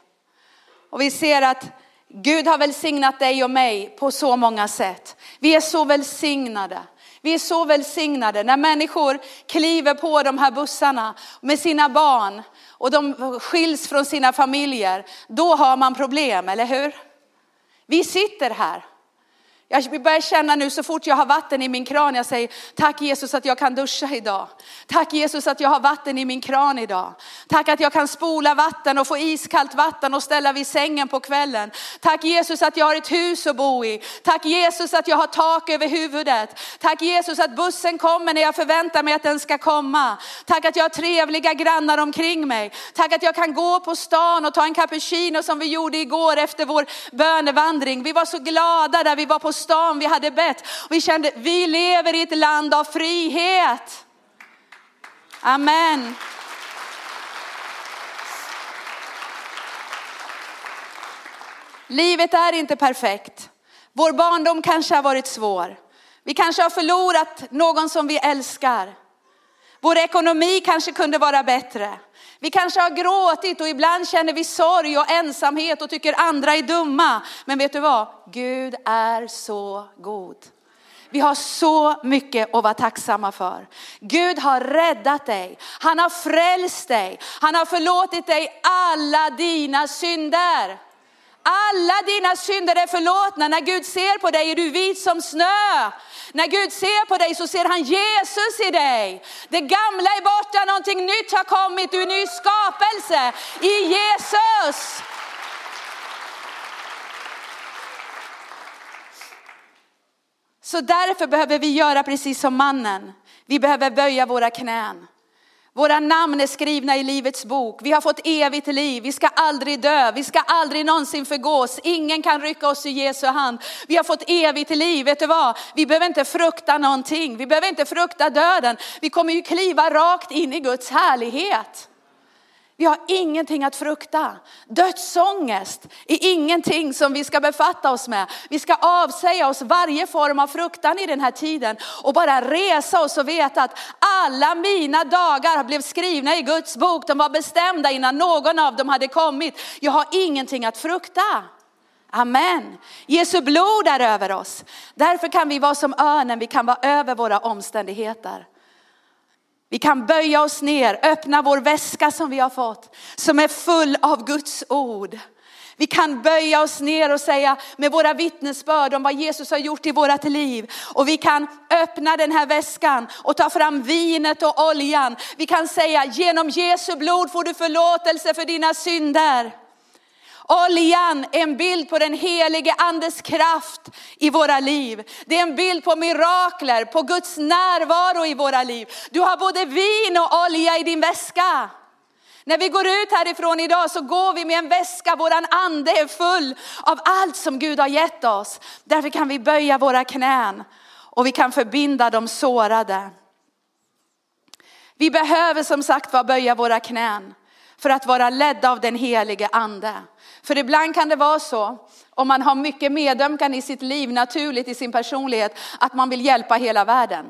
Och vi ser att Gud har välsignat dig och mig på så många sätt. Vi är så välsignade. Vi är så välsignade när människor kliver på de här bussarna med sina barn och de skiljs från sina familjer. Då har man problem, eller hur? Vi sitter här jag börjar känna nu så fort jag har vatten i min kran, jag säger tack Jesus att jag kan duscha idag. Tack Jesus att jag har vatten i min kran idag. Tack att jag kan spola vatten och få iskallt vatten och ställa vid sängen på kvällen. Tack Jesus att jag har ett hus att bo i. Tack Jesus att jag har tak över huvudet. Tack Jesus att bussen kommer när jag förväntar mig att den ska komma. Tack att jag har trevliga grannar omkring mig. Tack att jag kan gå på stan och ta en cappuccino som vi gjorde igår efter vår bönevandring. Vi var så glada där vi var på stan vi hade bett. Vi kände, vi lever i ett land av frihet. Amen. Livet är inte perfekt. Vår barndom kanske har varit svår. Vi kanske har förlorat någon som vi älskar. Vår ekonomi kanske kunde vara bättre. Vi kanske har gråtit och ibland känner vi sorg och ensamhet och tycker andra är dumma. Men vet du vad? Gud är så god. Vi har så mycket att vara tacksamma för. Gud har räddat dig. Han har frälst dig. Han har förlåtit dig alla dina synder. Alla dina synder är förlåtna. När Gud ser på dig är du vit som snö. När Gud ser på dig så ser han Jesus i dig. Det gamla är borta, någonting nytt har kommit, du är en ny skapelse i Jesus. Så därför behöver vi göra precis som mannen. Vi behöver böja våra knän. Våra namn är skrivna i livets bok. Vi har fått evigt liv. Vi ska aldrig dö. Vi ska aldrig någonsin förgås. Ingen kan rycka oss ur Jesu hand. Vi har fått evigt liv. Vet du vad? Vi behöver inte frukta någonting. Vi behöver inte frukta döden. Vi kommer ju kliva rakt in i Guds härlighet. Vi har ingenting att frukta. Dödsångest är ingenting som vi ska befatta oss med. Vi ska avsäga oss varje form av fruktan i den här tiden och bara resa oss och veta att alla mina dagar blev skrivna i Guds bok. De var bestämda innan någon av dem hade kommit. Jag har ingenting att frukta. Amen. Jesu blod är över oss. Därför kan vi vara som örnen, vi kan vara över våra omständigheter. Vi kan böja oss ner, öppna vår väska som vi har fått, som är full av Guds ord. Vi kan böja oss ner och säga med våra vittnesbörd om vad Jesus har gjort i vårat liv. Och vi kan öppna den här väskan och ta fram vinet och oljan. Vi kan säga genom Jesu blod får du förlåtelse för dina synder. Oljan är en bild på den helige andes kraft i våra liv. Det är en bild på mirakler, på Guds närvaro i våra liv. Du har både vin och olja i din väska. När vi går ut härifrån idag så går vi med en väska, våran ande är full av allt som Gud har gett oss. Därför kan vi böja våra knän och vi kan förbinda de sårade. Vi behöver som sagt var böja våra knän för att vara ledda av den helige ande. För ibland kan det vara så, om man har mycket medömkan i sitt liv, naturligt i sin personlighet, att man vill hjälpa hela världen.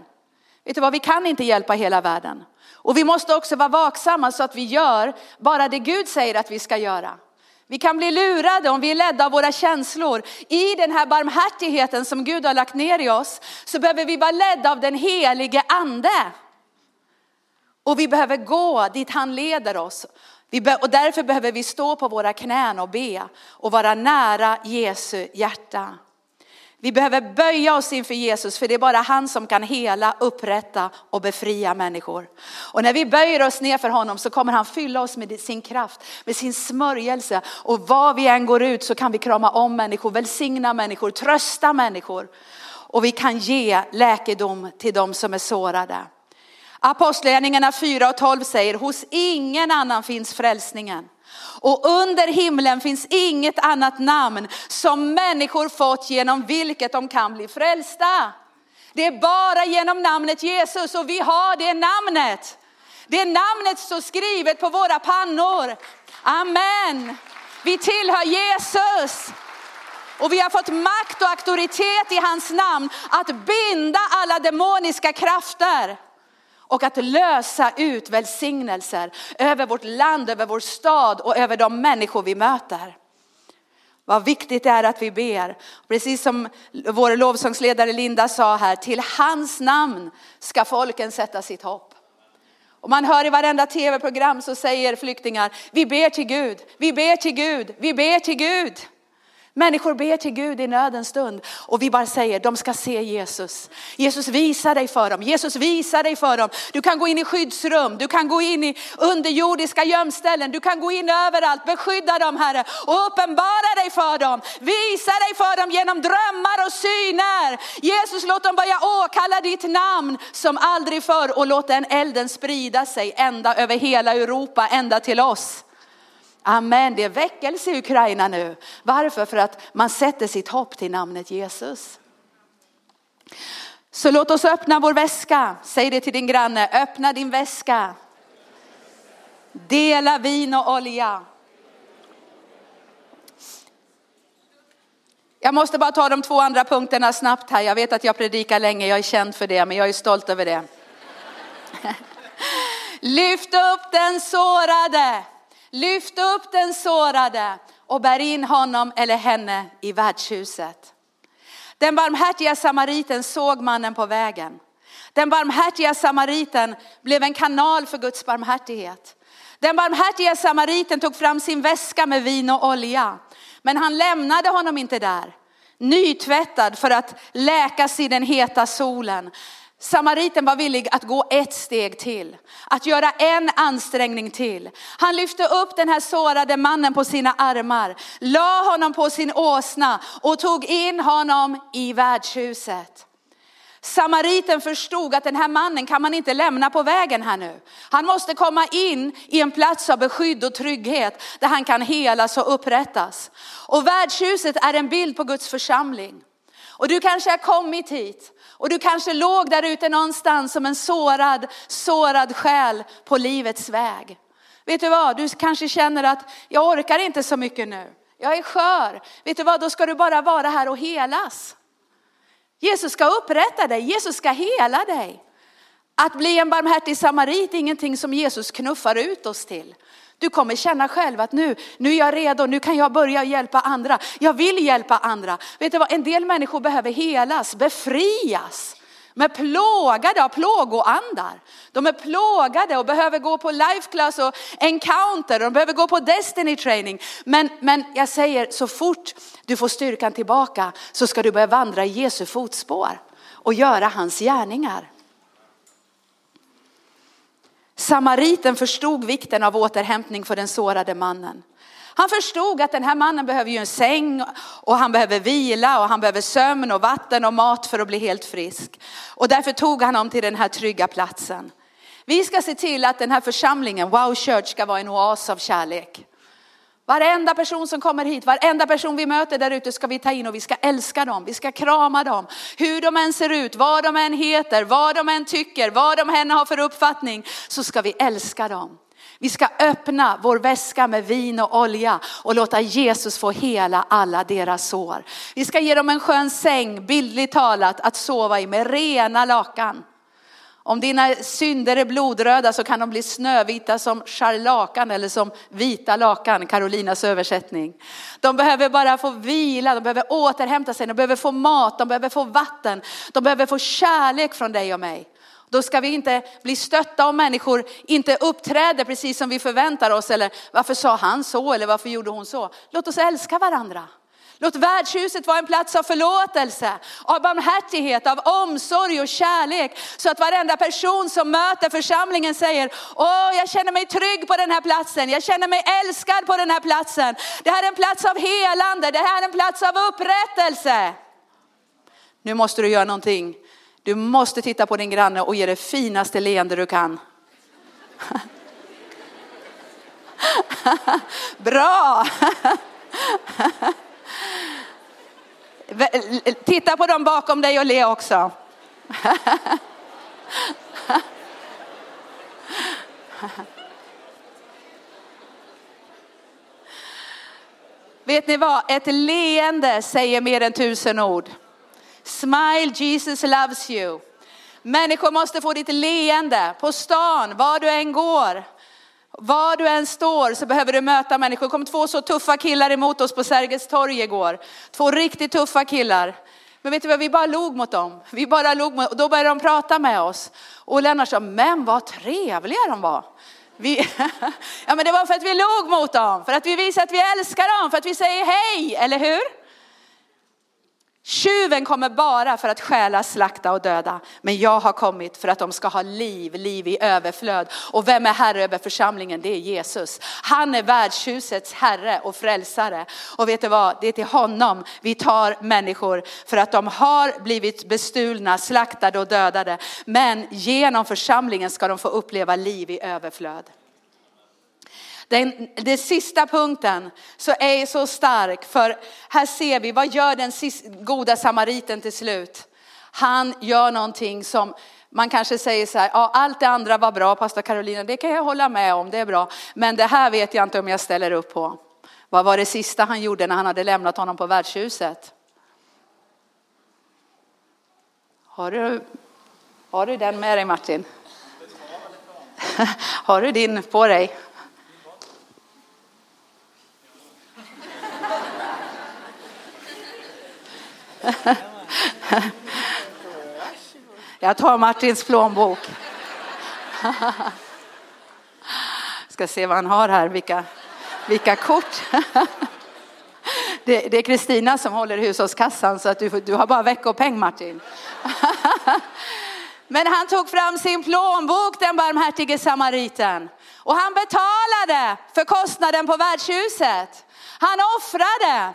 Vet du vad, vi kan inte hjälpa hela världen. Och vi måste också vara vaksamma så att vi gör bara det Gud säger att vi ska göra. Vi kan bli lurade om vi är ledda av våra känslor. I den här barmhärtigheten som Gud har lagt ner i oss så behöver vi vara ledda av den helige ande. Och vi behöver gå dit han leder oss och därför behöver vi stå på våra knän och be och vara nära Jesu hjärta. Vi behöver böja oss inför Jesus för det är bara han som kan hela, upprätta och befria människor. Och när vi böjer oss ner för honom så kommer han fylla oss med sin kraft, med sin smörjelse. Och var vi än går ut så kan vi krama om människor, välsigna människor, trösta människor. Och vi kan ge läkedom till de som är sårade. Apostlagärningarna 4 och 12 säger, hos ingen annan finns frälsningen. Och under himlen finns inget annat namn som människor fått genom vilket de kan bli frälsta. Det är bara genom namnet Jesus och vi har det namnet. Det namnet står skrivet på våra pannor. Amen. Vi tillhör Jesus. Och vi har fått makt och auktoritet i hans namn att binda alla demoniska krafter och att lösa ut välsignelser över vårt land, över vår stad och över de människor vi möter. Vad viktigt det är att vi ber. Precis som vår lovsångsledare Linda sa här, till hans namn ska folken sätta sitt hopp. Och man hör i varenda tv-program så säger flyktingar, vi ber till Gud, vi ber till Gud, vi ber till Gud. Människor ber till Gud i nödens stund och vi bara säger de ska se Jesus. Jesus visar dig för dem, Jesus visar dig för dem. Du kan gå in i skyddsrum, du kan gå in i underjordiska gömställen, du kan gå in överallt, beskydda dem Herre och uppenbara dig för dem. Visa dig för dem genom drömmar och syner. Jesus låt dem börja åkalla ditt namn som aldrig förr och låt den elden sprida sig ända över hela Europa, ända till oss. Amen, det är väckelse i Ukraina nu. Varför? För att man sätter sitt hopp till namnet Jesus. Så låt oss öppna vår väska. Säg det till din granne, öppna din väska. Dela vin och olja. Jag måste bara ta de två andra punkterna snabbt här. Jag vet att jag predikar länge, jag är känd för det, men jag är stolt över det. Lyft upp den sårade. Lyft upp den sårade och bär in honom eller henne i värdshuset. Den barmhärtiga samariten såg mannen på vägen. Den barmhärtiga samariten blev en kanal för Guds barmhärtighet. Den barmhärtiga samariten tog fram sin väska med vin och olja. Men han lämnade honom inte där, nytvättad för att läkas i den heta solen. Samariten var villig att gå ett steg till, att göra en ansträngning till. Han lyfte upp den här sårade mannen på sina armar, la honom på sin åsna och tog in honom i värdshuset. Samariten förstod att den här mannen kan man inte lämna på vägen här nu. Han måste komma in i en plats av beskydd och trygghet där han kan helas och upprättas. Och värdshuset är en bild på Guds församling. Och du kanske har kommit hit och du kanske låg där ute någonstans som en sårad, sårad själ på livets väg. Vet du vad, du kanske känner att jag orkar inte så mycket nu. Jag är skör. Vet du vad, då ska du bara vara här och helas. Jesus ska upprätta dig, Jesus ska hela dig. Att bli en barmhärtig samarit är ingenting som Jesus knuffar ut oss till. Du kommer känna själv att nu, nu är jag redo, nu kan jag börja hjälpa andra. Jag vill hjälpa andra. Vet du vad, en del människor behöver helas, befrias. De är plågade av plågoandar. De är plågade och behöver gå på life class och encounter. De behöver gå på destiny training. Men, men jag säger så fort du får styrkan tillbaka så ska du börja vandra i Jesu fotspår och göra hans gärningar. Samariten förstod vikten av återhämtning för den sårade mannen. Han förstod att den här mannen behöver ju en säng och han behöver vila och han behöver sömn och vatten och mat för att bli helt frisk. Och därför tog han honom till den här trygga platsen. Vi ska se till att den här församlingen, Wow Church, ska vara en oas av kärlek. Varenda person som kommer hit, varenda person vi möter där ute ska vi ta in och vi ska älska dem, vi ska krama dem. Hur de än ser ut, vad de än heter, vad de än tycker, vad de än har för uppfattning, så ska vi älska dem. Vi ska öppna vår väska med vin och olja och låta Jesus få hela alla deras sår. Vi ska ge dem en skön säng, bildligt talat, att sova i med rena lakan. Om dina synder är blodröda så kan de bli snövita som charlakan eller som vita lakan, Karolinas översättning. De behöver bara få vila, de behöver återhämta sig, de behöver få mat, de behöver få vatten, de behöver få kärlek från dig och mig. Då ska vi inte bli stötta om människor inte uppträder precis som vi förväntar oss eller varför sa han så eller varför gjorde hon så. Låt oss älska varandra. Låt värdshuset vara en plats av förlåtelse, av barmhärtighet, av omsorg och kärlek. Så att varenda person som möter församlingen säger, åh jag känner mig trygg på den här platsen, jag känner mig älskad på den här platsen. Det här är en plats av helande, det här är en plats av upprättelse. Nu måste du göra någonting. Du måste titta på din granne och ge det finaste leende du kan. Bra! Titta på dem bakom dig och le också. Vet ni vad? Ett leende säger mer än tusen ord. Smile, Jesus loves you. Människor måste få ditt leende på stan, var du än går. Var du än står så behöver du möta människor. Det kom två så tuffa killar emot oss på Sergels torg igår. Två riktigt tuffa killar. Men vet du vad, vi bara log mot dem. Vi bara log mot, och då började de prata med oss. Och Lennart sa, men vad trevliga de var. Vi, ja men det var för att vi log mot dem, för att vi visar att vi älskar dem, för att vi säger hej, eller hur? Tjuven kommer bara för att stjäla, slakta och döda. Men jag har kommit för att de ska ha liv, liv i överflöd. Och vem är herre över församlingen? Det är Jesus. Han är värdshusets herre och frälsare. Och vet du vad? Det är till honom vi tar människor för att de har blivit bestulna, slaktade och dödade. Men genom församlingen ska de få uppleva liv i överflöd. Den, den sista punkten så är så stark för här ser vi vad gör den sista, goda samariten till slut. Han gör någonting som man kanske säger så här, ja, allt det andra var bra pastor Carolina, det kan jag hålla med om, det är bra. Men det här vet jag inte om jag ställer upp på. Vad var det sista han gjorde när han hade lämnat honom på värdshuset? Har du, har du den med dig Martin? Har du din på dig? Jag tar Martins plånbok. Ska se vad han har här, vilka, vilka kort. Det är Kristina som håller hushållskassan så att du, du har bara veckopeng Martin. Men han tog fram sin plånbok den barmhärtige samariten. Och han betalade för kostnaden på värdshuset. Han offrade.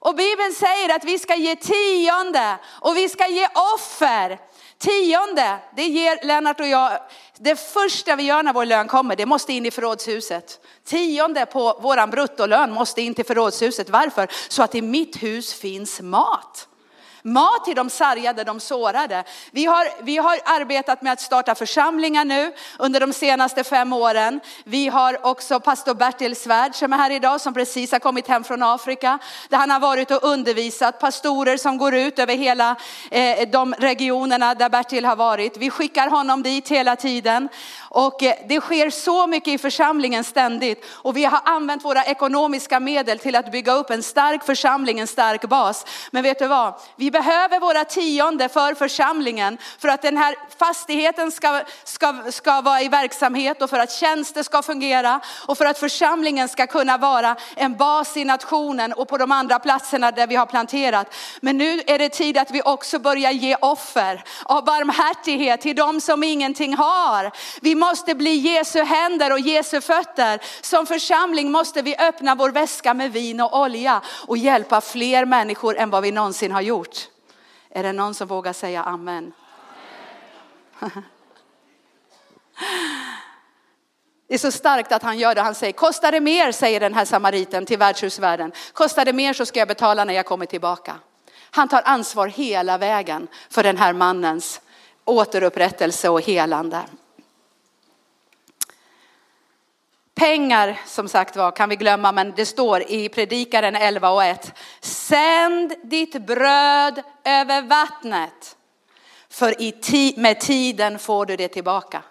Och Bibeln säger att vi ska ge tionde och vi ska ge offer Tionde, det ger Lennart och jag, det första vi gör när vår lön kommer, det måste in i förrådshuset. Tionde på våran bruttolön måste in till förrådshuset. Varför? Så att i mitt hus finns mat. Mat till de sargade, de sårade. Vi har, vi har arbetat med att starta församlingar nu under de senaste fem åren. Vi har också pastor Bertil Svärd som är här idag som precis har kommit hem från Afrika. Där han har varit och undervisat pastorer som går ut över hela eh, de regionerna där Bertil har varit. Vi skickar honom dit hela tiden. Och eh, det sker så mycket i församlingen ständigt. Och vi har använt våra ekonomiska medel till att bygga upp en stark församling, en stark bas. Men vet du vad? Vi behöver våra tionde för församlingen för att den här fastigheten ska, ska, ska vara i verksamhet och för att tjänster ska fungera och för att församlingen ska kunna vara en bas i nationen och på de andra platserna där vi har planterat. Men nu är det tid att vi också börjar ge offer av barmhärtighet till de som ingenting har. Vi måste bli Jesu händer och Jesu fötter. Som församling måste vi öppna vår väska med vin och olja och hjälpa fler människor än vad vi någonsin har gjort. Är det någon som vågar säga amen? amen. Det är så starkt att han gör det. Han säger, kostar det mer, säger den här samariten till värdshusvärden. Kostar det mer så ska jag betala när jag kommer tillbaka. Han tar ansvar hela vägen för den här mannens återupprättelse och helande. Pengar som sagt var kan vi glömma men det står i predikaren 11 och 1. Sänd ditt bröd över vattnet för i med tiden får du det tillbaka.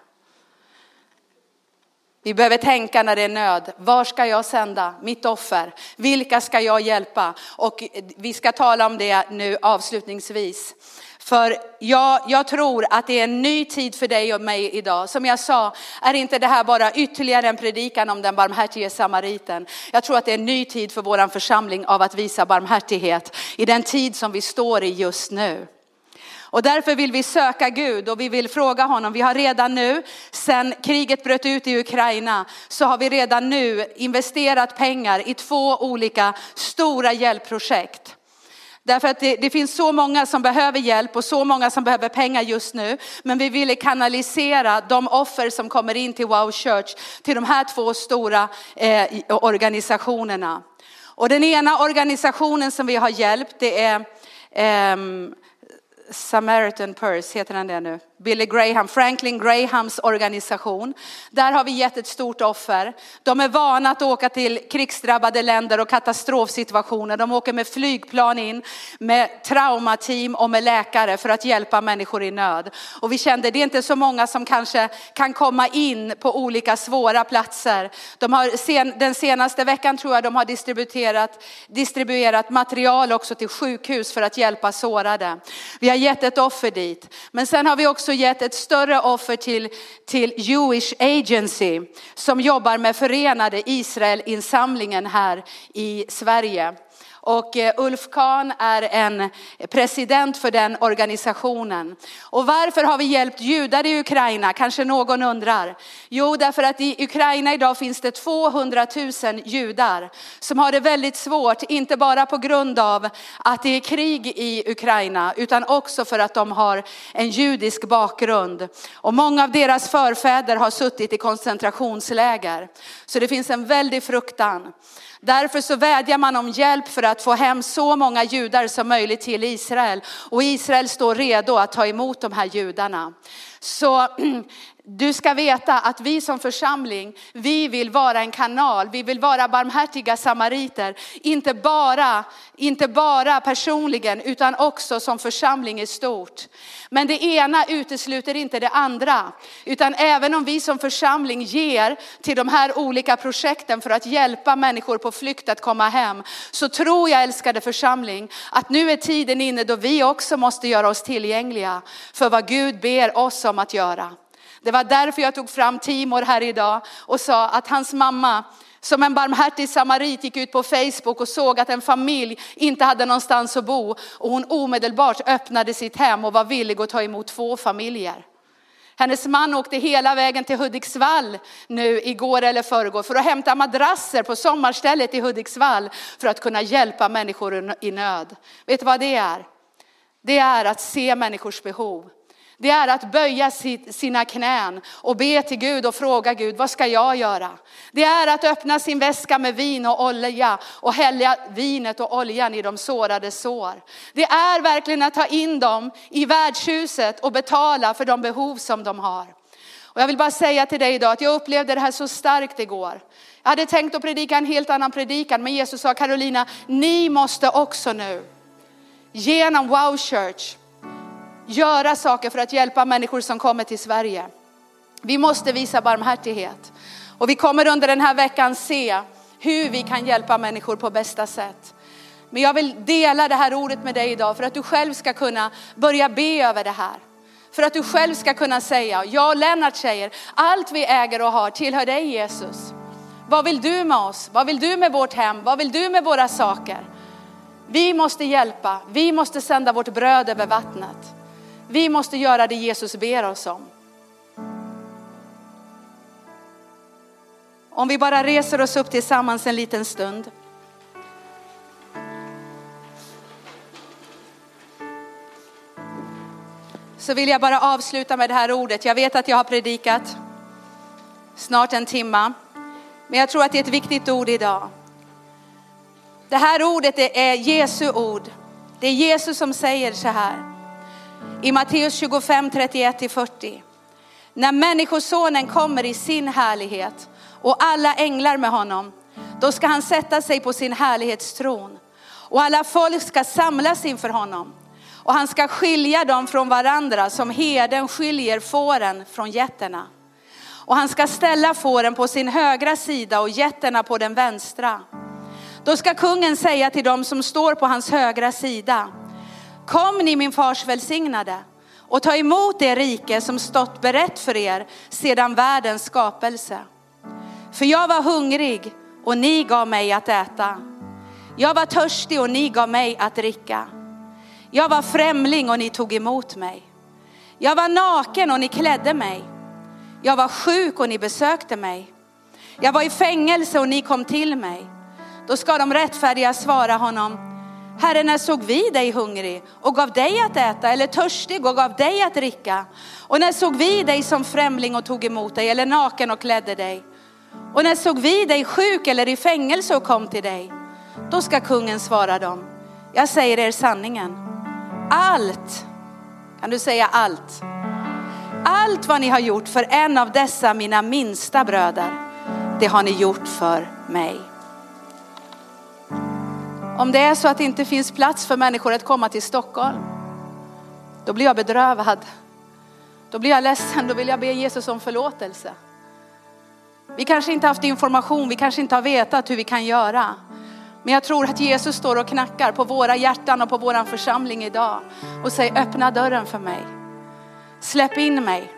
Vi behöver tänka när det är nöd. Var ska jag sända mitt offer? Vilka ska jag hjälpa? Och vi ska tala om det nu avslutningsvis. För jag, jag, tror att det är en ny tid för dig och mig idag. Som jag sa, är inte det här bara ytterligare en predikan om den barmhärtige samariten. Jag tror att det är en ny tid för vår församling av att visa barmhärtighet i den tid som vi står i just nu. Och därför vill vi söka Gud och vi vill fråga honom. Vi har redan nu, sedan kriget bröt ut i Ukraina, så har vi redan nu investerat pengar i två olika stora hjälpprojekt. Därför att det, det, finns så många som behöver hjälp och så många som behöver pengar just nu. Men vi ville kanalisera de offer som kommer in till Wow Church till de här två stora eh, organisationerna. Och den ena organisationen som vi har hjälpt det är eh, Samaritan Purse, heter den det nu? Billy Graham, Franklin Grahams organisation. Där har vi gett ett stort offer. De är vana att åka till krigsdrabbade länder och katastrofsituationer. De åker med flygplan in med traumateam och med läkare för att hjälpa människor i nöd. Och vi kände det är inte så många som kanske kan komma in på olika svåra platser. De har sen, den senaste veckan tror jag de har distribuerat, distribuerat material också till sjukhus för att hjälpa sårade. Vi har gett ett offer dit. Men sen har vi också också gett ett större offer till, till Jewish Agency som jobbar med Förenade Israel-insamlingen här i Sverige. Och eh, Ulf Kahn är en president för den organisationen. Och varför har vi hjälpt judar i Ukraina? Kanske någon undrar. Jo, därför att i Ukraina idag finns det 200 000 judar som har det väldigt svårt, inte bara på grund av att det är krig i Ukraina, utan också för att de har en judisk bakgrund. Och många av deras förfäder har suttit i koncentrationsläger. Så det finns en väldig fruktan. Därför så vädjar man om hjälp för att få hem så många judar som möjligt till Israel. Och Israel står redo att ta emot de här judarna. Så du ska veta att vi som församling, vi vill vara en kanal, vi vill vara barmhärtiga samariter. Inte bara, inte bara personligen utan också som församling i stort. Men det ena utesluter inte det andra. Utan även om vi som församling ger till de här olika projekten för att hjälpa människor på flykt att komma hem. Så tror jag älskade församling att nu är tiden inne då vi också måste göra oss tillgängliga för vad Gud ber oss om att göra. Det var därför jag tog fram Timor här idag och sa att hans mamma som en barmhärtig samarit gick ut på Facebook och såg att en familj inte hade någonstans att bo och hon omedelbart öppnade sitt hem och var villig att ta emot två familjer. Hennes man åkte hela vägen till Hudiksvall nu igår eller förrgår för att hämta madrasser på sommarstället i Hudiksvall för att kunna hjälpa människor i nöd. Vet du vad det är? Det är att se människors behov. Det är att böja sina knän och be till Gud och fråga Gud, vad ska jag göra? Det är att öppna sin väska med vin och olja och hälla vinet och oljan i de sårade sår. Det är verkligen att ta in dem i värdshuset och betala för de behov som de har. Och jag vill bara säga till dig idag att jag upplevde det här så starkt igår. Jag hade tänkt att predika en helt annan predikan, men Jesus sa Carolina, ni måste också nu genom Wow Church göra saker för att hjälpa människor som kommer till Sverige. Vi måste visa barmhärtighet. Och vi kommer under den här veckan se hur vi kan hjälpa människor på bästa sätt. Men jag vill dela det här ordet med dig idag för att du själv ska kunna börja be över det här. För att du själv ska kunna säga, jag och Lennart säger, allt vi äger och har tillhör dig Jesus. Vad vill du med oss? Vad vill du med vårt hem? Vad vill du med våra saker? Vi måste hjälpa, vi måste sända vårt bröd över vattnet. Vi måste göra det Jesus ber oss om. Om vi bara reser oss upp tillsammans en liten stund. Så vill jag bara avsluta med det här ordet. Jag vet att jag har predikat snart en timma. Men jag tror att det är ett viktigt ord idag. Det här ordet är Jesu ord. Det är Jesus som säger så här. I Matteus 25, 31-40. När människosonen kommer i sin härlighet och alla änglar med honom, då ska han sätta sig på sin härlighetstron. Och alla folk ska samlas inför honom. Och han ska skilja dem från varandra som herden skiljer fåren från getterna. Och han ska ställa fåren på sin högra sida och getterna på den vänstra. Då ska kungen säga till dem som står på hans högra sida, Kom ni min fars välsignade och ta emot det rike som stått berett för er sedan världens skapelse. För jag var hungrig och ni gav mig att äta. Jag var törstig och ni gav mig att dricka. Jag var främling och ni tog emot mig. Jag var naken och ni klädde mig. Jag var sjuk och ni besökte mig. Jag var i fängelse och ni kom till mig. Då ska de rättfärdiga svara honom, Herre, när såg vi dig hungrig och gav dig att äta eller törstig och gav dig att dricka? Och när såg vi dig som främling och tog emot dig eller naken och klädde dig? Och när såg vi dig sjuk eller i fängelse och kom till dig? Då ska kungen svara dem. Jag säger er sanningen. Allt, kan du säga allt? Allt vad ni har gjort för en av dessa mina minsta bröder, det har ni gjort för mig. Om det är så att det inte finns plats för människor att komma till Stockholm, då blir jag bedrövad. Då blir jag ledsen, då vill jag be Jesus om förlåtelse. Vi kanske inte haft information, vi kanske inte har vetat hur vi kan göra. Men jag tror att Jesus står och knackar på våra hjärtan och på våran församling idag och säger öppna dörren för mig. Släpp in mig.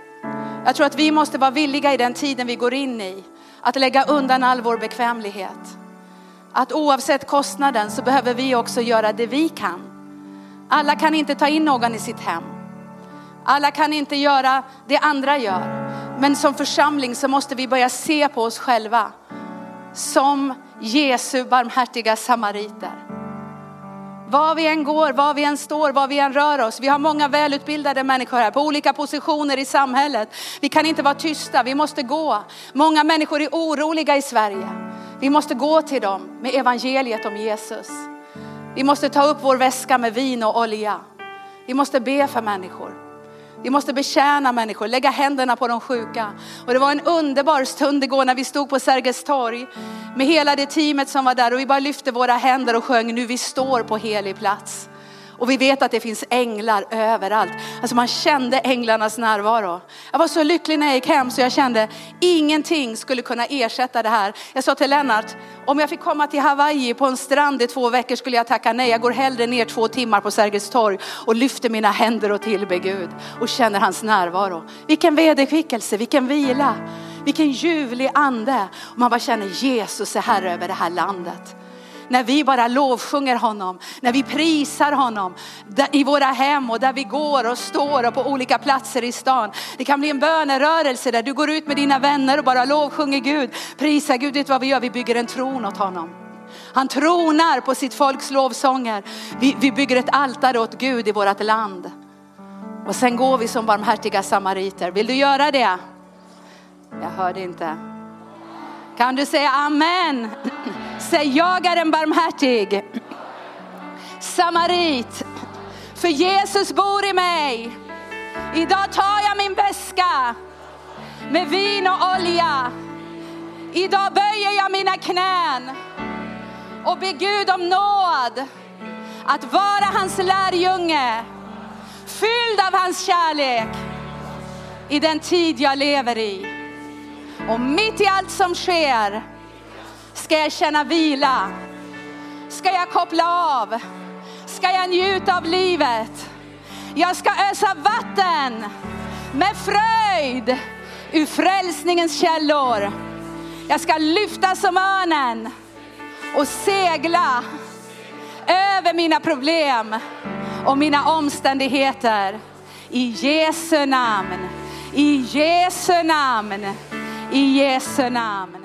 Jag tror att vi måste vara villiga i den tiden vi går in i att lägga undan all vår bekvämlighet att oavsett kostnaden så behöver vi också göra det vi kan. Alla kan inte ta in någon i sitt hem. Alla kan inte göra det andra gör. Men som församling så måste vi börja se på oss själva som Jesu barmhärtiga samariter. Var vi än går, var vi än står, var vi än rör oss. Vi har många välutbildade människor här på olika positioner i samhället. Vi kan inte vara tysta, vi måste gå. Många människor är oroliga i Sverige. Vi måste gå till dem med evangeliet om Jesus. Vi måste ta upp vår väska med vin och olja. Vi måste be för människor. Vi måste betjäna människor, lägga händerna på de sjuka. Och det var en underbar stund igår när vi stod på Sergels torg med hela det teamet som var där och vi bara lyfte våra händer och sjöng nu vi står på helig plats. Och vi vet att det finns änglar överallt. Alltså man kände änglarnas närvaro. Jag var så lycklig när jag gick hem så jag kände ingenting skulle kunna ersätta det här. Jag sa till Lennart, om jag fick komma till Hawaii på en strand i två veckor skulle jag tacka nej. Jag går hellre ner två timmar på Sergels torg och lyfter mina händer och tillber Gud och känner hans närvaro. Vilken vederkvickelse, vilken vila, vilken ljuvlig ande. Och man bara känner Jesus är herre över det här landet när vi bara lovsjunger honom, när vi prisar honom i våra hem och där vi går och står och på olika platser i stan. Det kan bli en bönerörelse där du går ut med dina vänner och bara lovsjunger Gud, prisar Gud. Vet vad vi gör? Vi bygger en tron åt honom. Han tronar på sitt folks lovsånger. Vi, vi bygger ett altare åt Gud i vårt land. Och sen går vi som barmhärtiga samariter. Vill du göra det? Jag hörde inte. Kan du säga amen? Säg jag är en barmhärtig samarit. För Jesus bor i mig. Idag tar jag min väska med vin och olja. Idag böjer jag mina knän och ber Gud om nåd att vara hans lärjunge, fylld av hans kärlek i den tid jag lever i. Och mitt i allt som sker ska jag känna vila, ska jag koppla av, ska jag njuta av livet. Jag ska ösa vatten med fröjd ur frälsningens källor. Jag ska lyfta som örnen och segla över mina problem och mina omständigheter. I Jesu namn, i Jesu namn, i Jesu namn.